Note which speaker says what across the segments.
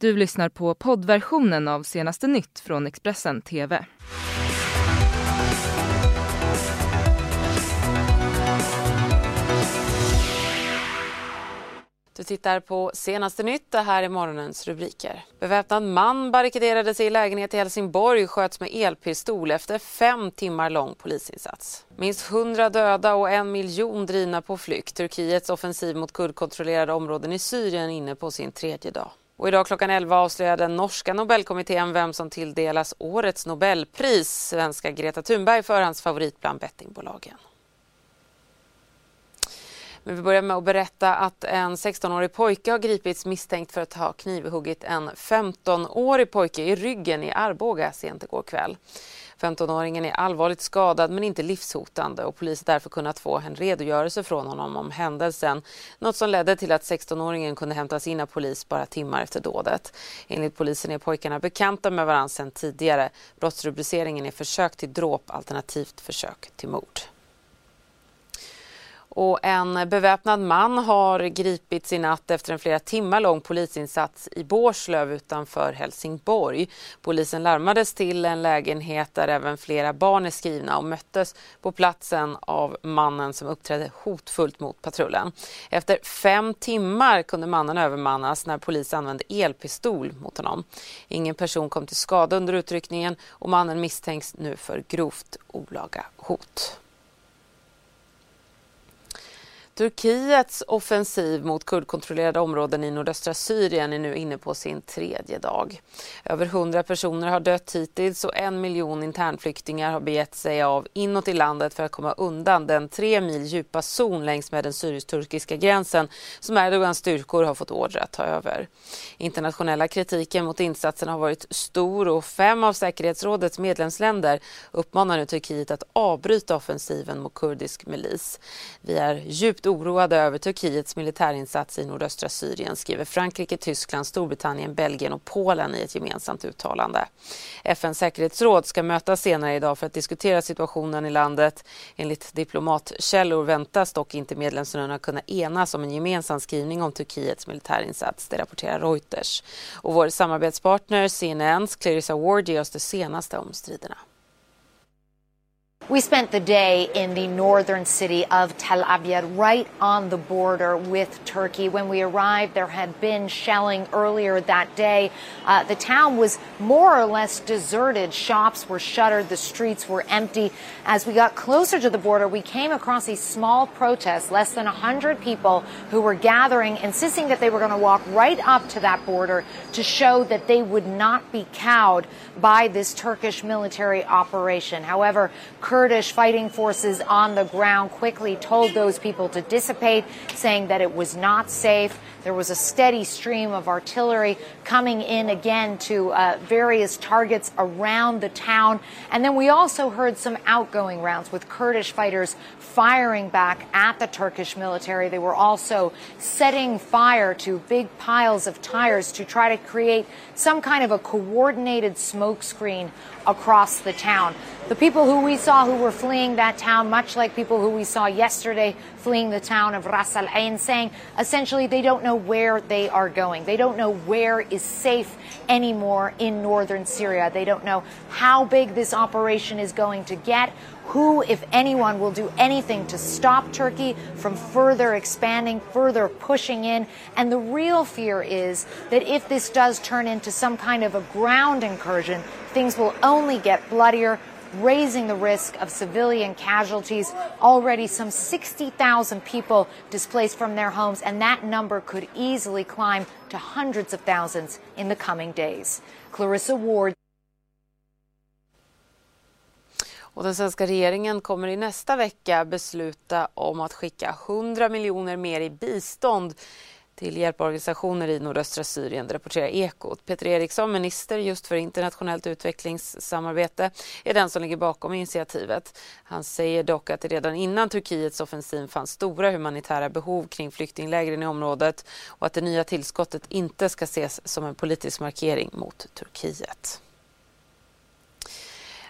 Speaker 1: Du lyssnar på poddversionen av senaste nytt från Expressen TV.
Speaker 2: Du tittar på senaste nytt. Det här är morgonens rubriker. Beväpnad man barrikaderade sig i lägenhet i Helsingborg sköts med elpistol efter fem timmar lång polisinsats. Minst 100 döda och en miljon drivna på flykt. Turkiets offensiv mot kurdkontrollerade områden i Syrien inne på sin tredje dag. Och idag klockan 11 avslöjade den norska Nobelkommittén vem som tilldelas årets Nobelpris. Svenska Greta Thunberg för hans favorit bland bettingbolagen. Men vi börjar med att berätta att en 16-årig pojke har gripits misstänkt för att ha knivhuggit en 15-årig pojke i ryggen i Arboga sent igår kväll. 15-åringen är allvarligt skadad men inte livshotande och polisen har därför kunnat få en redogörelse från honom om händelsen. Något som ledde till att 16-åringen kunde hämtas in av polis bara timmar efter dådet. Enligt polisen är pojkarna bekanta med varandra sedan tidigare. Brottsrubriceringen är försök till dråp alternativt försök till mord. Och en beväpnad man har gripits i natt efter en flera timmar lång polisinsats i Bårslöv utanför Helsingborg. Polisen larmades till en lägenhet där även flera barn är skrivna och möttes på platsen av mannen som uppträdde hotfullt mot patrullen. Efter fem timmar kunde mannen övermannas när polis använde elpistol mot honom. Ingen person kom till skada under utryckningen och mannen misstänks nu för grovt olaga hot. Turkiets offensiv mot kurdkontrollerade områden i nordöstra Syrien är nu inne på sin tredje dag. Över 100 personer har dött hittills och en miljon internflyktingar har begett sig av inåt i landet för att komma undan den tre mil djupa zon längs med den syrisk-turkiska gränsen som Erdogans styrkor har fått order att ta över. Internationella kritiken mot insatsen har varit stor och fem av säkerhetsrådets medlemsländer uppmanar nu Turkiet att avbryta offensiven mot kurdisk milis. Vi är djupt oroade över Turkiets militärinsats i nordöstra Syrien skriver Frankrike, Tyskland, Storbritannien, Belgien och Polen i ett gemensamt uttalande. FNs säkerhetsråd ska mötas senare idag för att diskutera situationen i landet. Enligt diplomatkällor väntas dock inte medlemsländerna kunna enas om en gemensam skrivning om Turkiets militärinsats, det rapporterar Reuters. Och vår samarbetspartner CNNs Clarissa Ward ger oss det senaste om striderna.
Speaker 3: We spent the day in the northern city of Tel Abyad, right on the border with Turkey. When we arrived, there had been shelling earlier that day. Uh, the town was more or less deserted. Shops were shuttered, the streets were empty. As we got closer to the border, we came across a small protest, less than 100 people who were gathering, insisting that they were going to walk right up to that border to show that they would not be cowed by this Turkish military operation. However, Kurdish fighting forces on the ground quickly told those people to dissipate, saying that it was not safe. There was a steady stream of artillery coming in again to uh, various targets around the town. And then we also heard some outgoing rounds with Kurdish fighters firing back at the Turkish military. They were also setting fire to big piles of tires to try to create some kind of a coordinated smoke screen across the town. The people who we saw who were fleeing that town, much like people who we saw yesterday fleeing the town of Ras Al Ain, saying essentially they don't know where they are going. They don't know where is safe anymore in northern Syria. They don't know how big this operation is going to get. Who, if anyone, will do anything to stop Turkey from further expanding, further pushing in? And the real fear is that if this does turn into some kind of a ground incursion, things will only get bloodier, raising the risk of civilian casualties. Already some 60,000 people displaced from their homes, and that number could easily climb to hundreds of thousands in the coming days. Clarissa Ward.
Speaker 2: Och den svenska regeringen kommer i nästa vecka besluta om att skicka 100 miljoner mer i bistånd till hjälporganisationer i nordöstra Syrien, det rapporterar Ekot. Peter Eriksson, minister just för internationellt utvecklingssamarbete, är den som ligger bakom initiativet. Han säger dock att det redan innan Turkiets offensiv fanns stora humanitära behov kring flyktinglägren i området och att det nya tillskottet inte ska ses som en politisk markering mot Turkiet.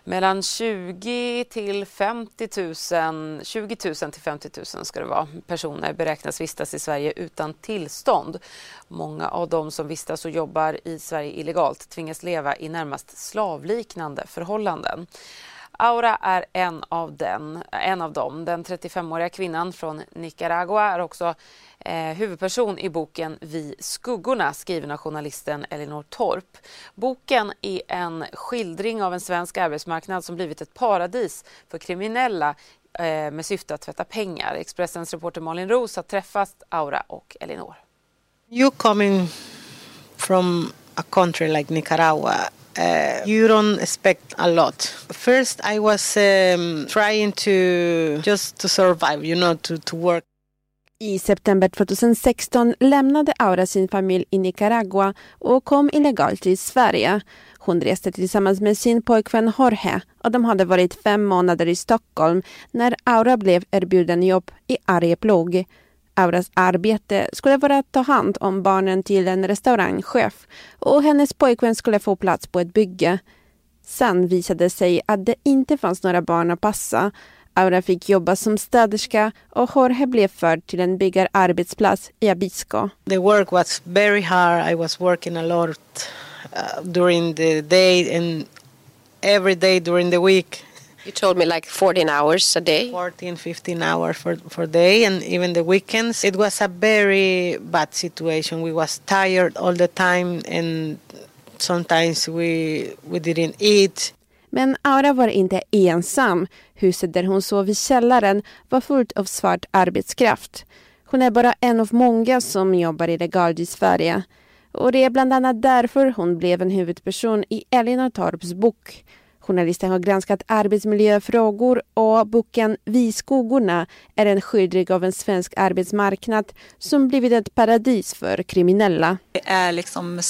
Speaker 2: Mellan 20 till 50 000, 20 000 till 50 000 ska det vara, personer beräknas vistas i Sverige utan tillstånd. Många av de som vistas och jobbar i Sverige illegalt tvingas leva i närmast slavliknande förhållanden. Aura är en av, den, en av dem. Den 35-åriga kvinnan från Nicaragua är också eh, huvudperson i boken Vi skuggorna skriven av journalisten Elinor Torp. Boken är en skildring av en svensk arbetsmarknad som blivit ett paradis för kriminella eh, med syfte att tvätta pengar. Expressens reporter Malin Roos har träffat Aura och Elinor.
Speaker 4: You coming from a country like Nicaragua uh, you don't expect a lot. First, I was um, trying to just to survive, you know, to, to work.
Speaker 5: I september 2016 lämnade Aura sin familj i Nicaragua och kom illegalt till Sverige. Hon reste tillsammans med sin pojkvän Jorge och de hade varit fem månader i Stockholm när Aura blev erbjuden jobb i Arjeplog. Auras arbete skulle vara att ta hand om barnen till en restaurangchef och hennes pojkvän skulle få plats på ett bygge. Sen visade det sig att det inte fanns några barn att passa. Aura fick jobba som städerska och Jorge blev förd till en byggararbetsplats i Abisko.
Speaker 4: The work was very hard. I was working a lot uh, during the day and every day during the week.
Speaker 6: You told me like 14 hours a day.
Speaker 4: 14, 15 hours for, for day and even the weekends. It was a very bad situation. We was tired all the time and sometimes we, we didn't eat.
Speaker 5: Men Aura var inte ensam. Huset där hon sov i källaren var fullt av svart arbetskraft. Hon är bara en av många som jobbar illegalt i Sverige. Och det är bland annat därför hon blev en huvudperson i Elinor Torps bok Journalisten har granskat arbetsmiljöfrågor och boken Vi skuggorna är en skildring av en svensk arbetsmarknad som blivit ett paradis för kriminella.
Speaker 7: Det är liksom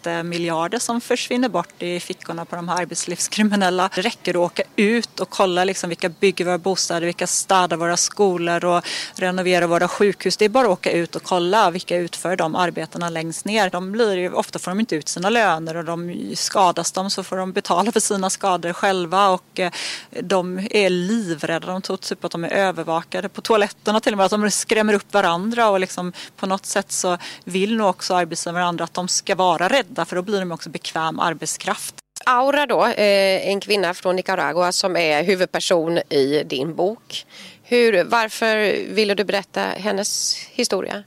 Speaker 7: skattemiljarder som försvinner bort i fickorna på de här arbetslivskriminella. Det räcker att åka ut och kolla liksom vilka bygger våra bostäder, vilka städar våra skolor och renoverar våra sjukhus. Det är bara att åka ut och kolla vilka utför de arbetena längst ner. De blir ju, ofta får de inte ut sina löner och de skadas de så får de betala för sina skador själva och eh, de är livrädda. De tror typ att de är övervakade på toaletterna till och med, att de skrämmer upp varandra och liksom på något sätt så vill nog också arbetsgivare och andra att de ska vara rädda för då blir de också bekväm arbetskraft.
Speaker 6: Aura då, eh, en kvinna från Nicaragua som är huvudperson i din bok. Hur, varför ville du berätta hennes historia?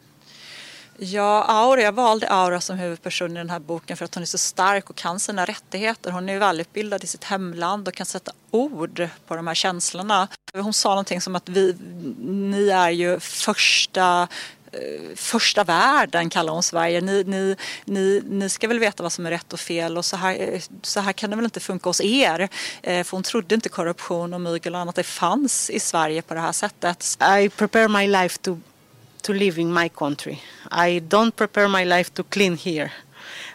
Speaker 7: Ja, Aura, jag valde Aura som huvudperson i den här boken för att hon är så stark och kan sina rättigheter. Hon är välutbildad i sitt hemland och kan sätta ord på de här känslorna. Hon sa någonting som att vi, ni är ju första Eh, första världen kallar hon Sverige. Ni, ni, ni, ni ska väl veta vad som är rätt och fel och så här, eh, så här kan det väl inte funka hos er. Eh, för hon trodde inte korruption och mygel och annat det fanns i Sverige på det här sättet.
Speaker 4: I prepare my life to, to live in my country. I don't prepare my life to clean here.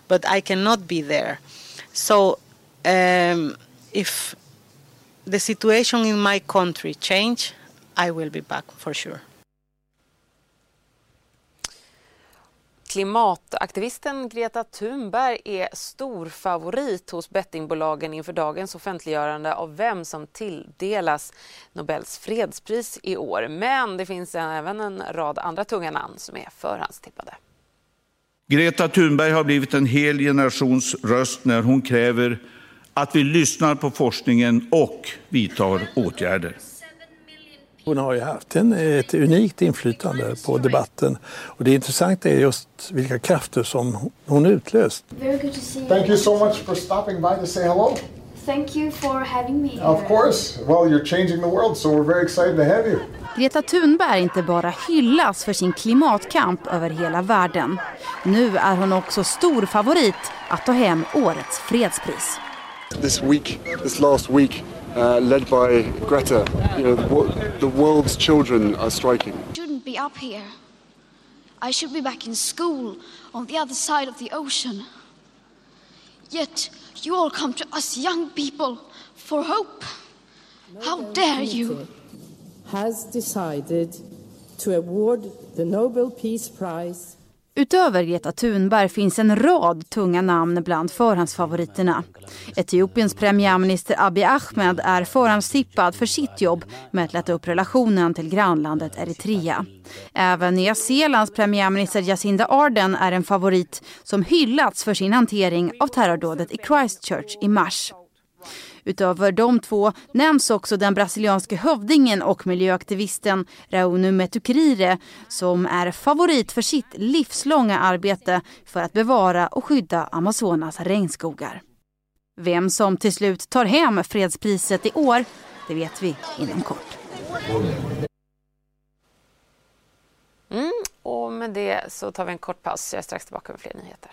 Speaker 4: But I cannot be there. So um, if the situation in my country change, I will be back for sure.
Speaker 2: Klimataktivisten Greta Thunberg är stor favorit hos bettingbolagen inför dagens offentliggörande av vem som tilldelas Nobels fredspris i år. Men det finns även en rad andra tunga namn som är förhandstippade.
Speaker 8: Greta Thunberg har blivit en hel generations röst när hon kräver att vi lyssnar på forskningen och vidtar åtgärder.
Speaker 9: Hon har ju haft en, ett unikt inflytande på debatten och det intressanta är just vilka krafter som hon utlöst.
Speaker 10: Very good to see you.
Speaker 11: Thank you so much for stopping by to say hello.
Speaker 10: Thank you for having me here.
Speaker 11: Of course. Well, you're changing the world so we're very excited to have you.
Speaker 12: Greta Thunberg inte bara hyllas för sin klimatkamp över hela världen. Nu är hon också stor favorit att ta hem årets fredspris.
Speaker 13: This week, this last week uh, led by Greta. You know, the, the world's children are striking.
Speaker 10: I shouldn't be up here. I should be back in school on the other side of the ocean. Yet you all come to us young people for hope. How dare you?
Speaker 14: Has decided to award the Nobel Peace Prize
Speaker 12: Utöver Greta Thunberg finns en rad tunga namn bland förhandsfavoriterna. Etiopiens premiärminister Abiy Ahmed är förhandstippad för sitt jobb med att lätta upp relationen till grannlandet Eritrea. Även Nya Zeelands premiärminister Jacinda Ardern är en favorit som hyllats för sin hantering av terrordådet i Christchurch i mars. Utöver de två nämns också den brasilianske hövdingen och miljöaktivisten Raunu Metukrire som är favorit för sitt livslånga arbete för att bevara och skydda Amazonas regnskogar. Vem som till slut tar hem fredspriset i år, det vet vi inom kort.
Speaker 2: Mm, och med det så tar vi en kort paus. Jag är strax tillbaka med fler nyheter.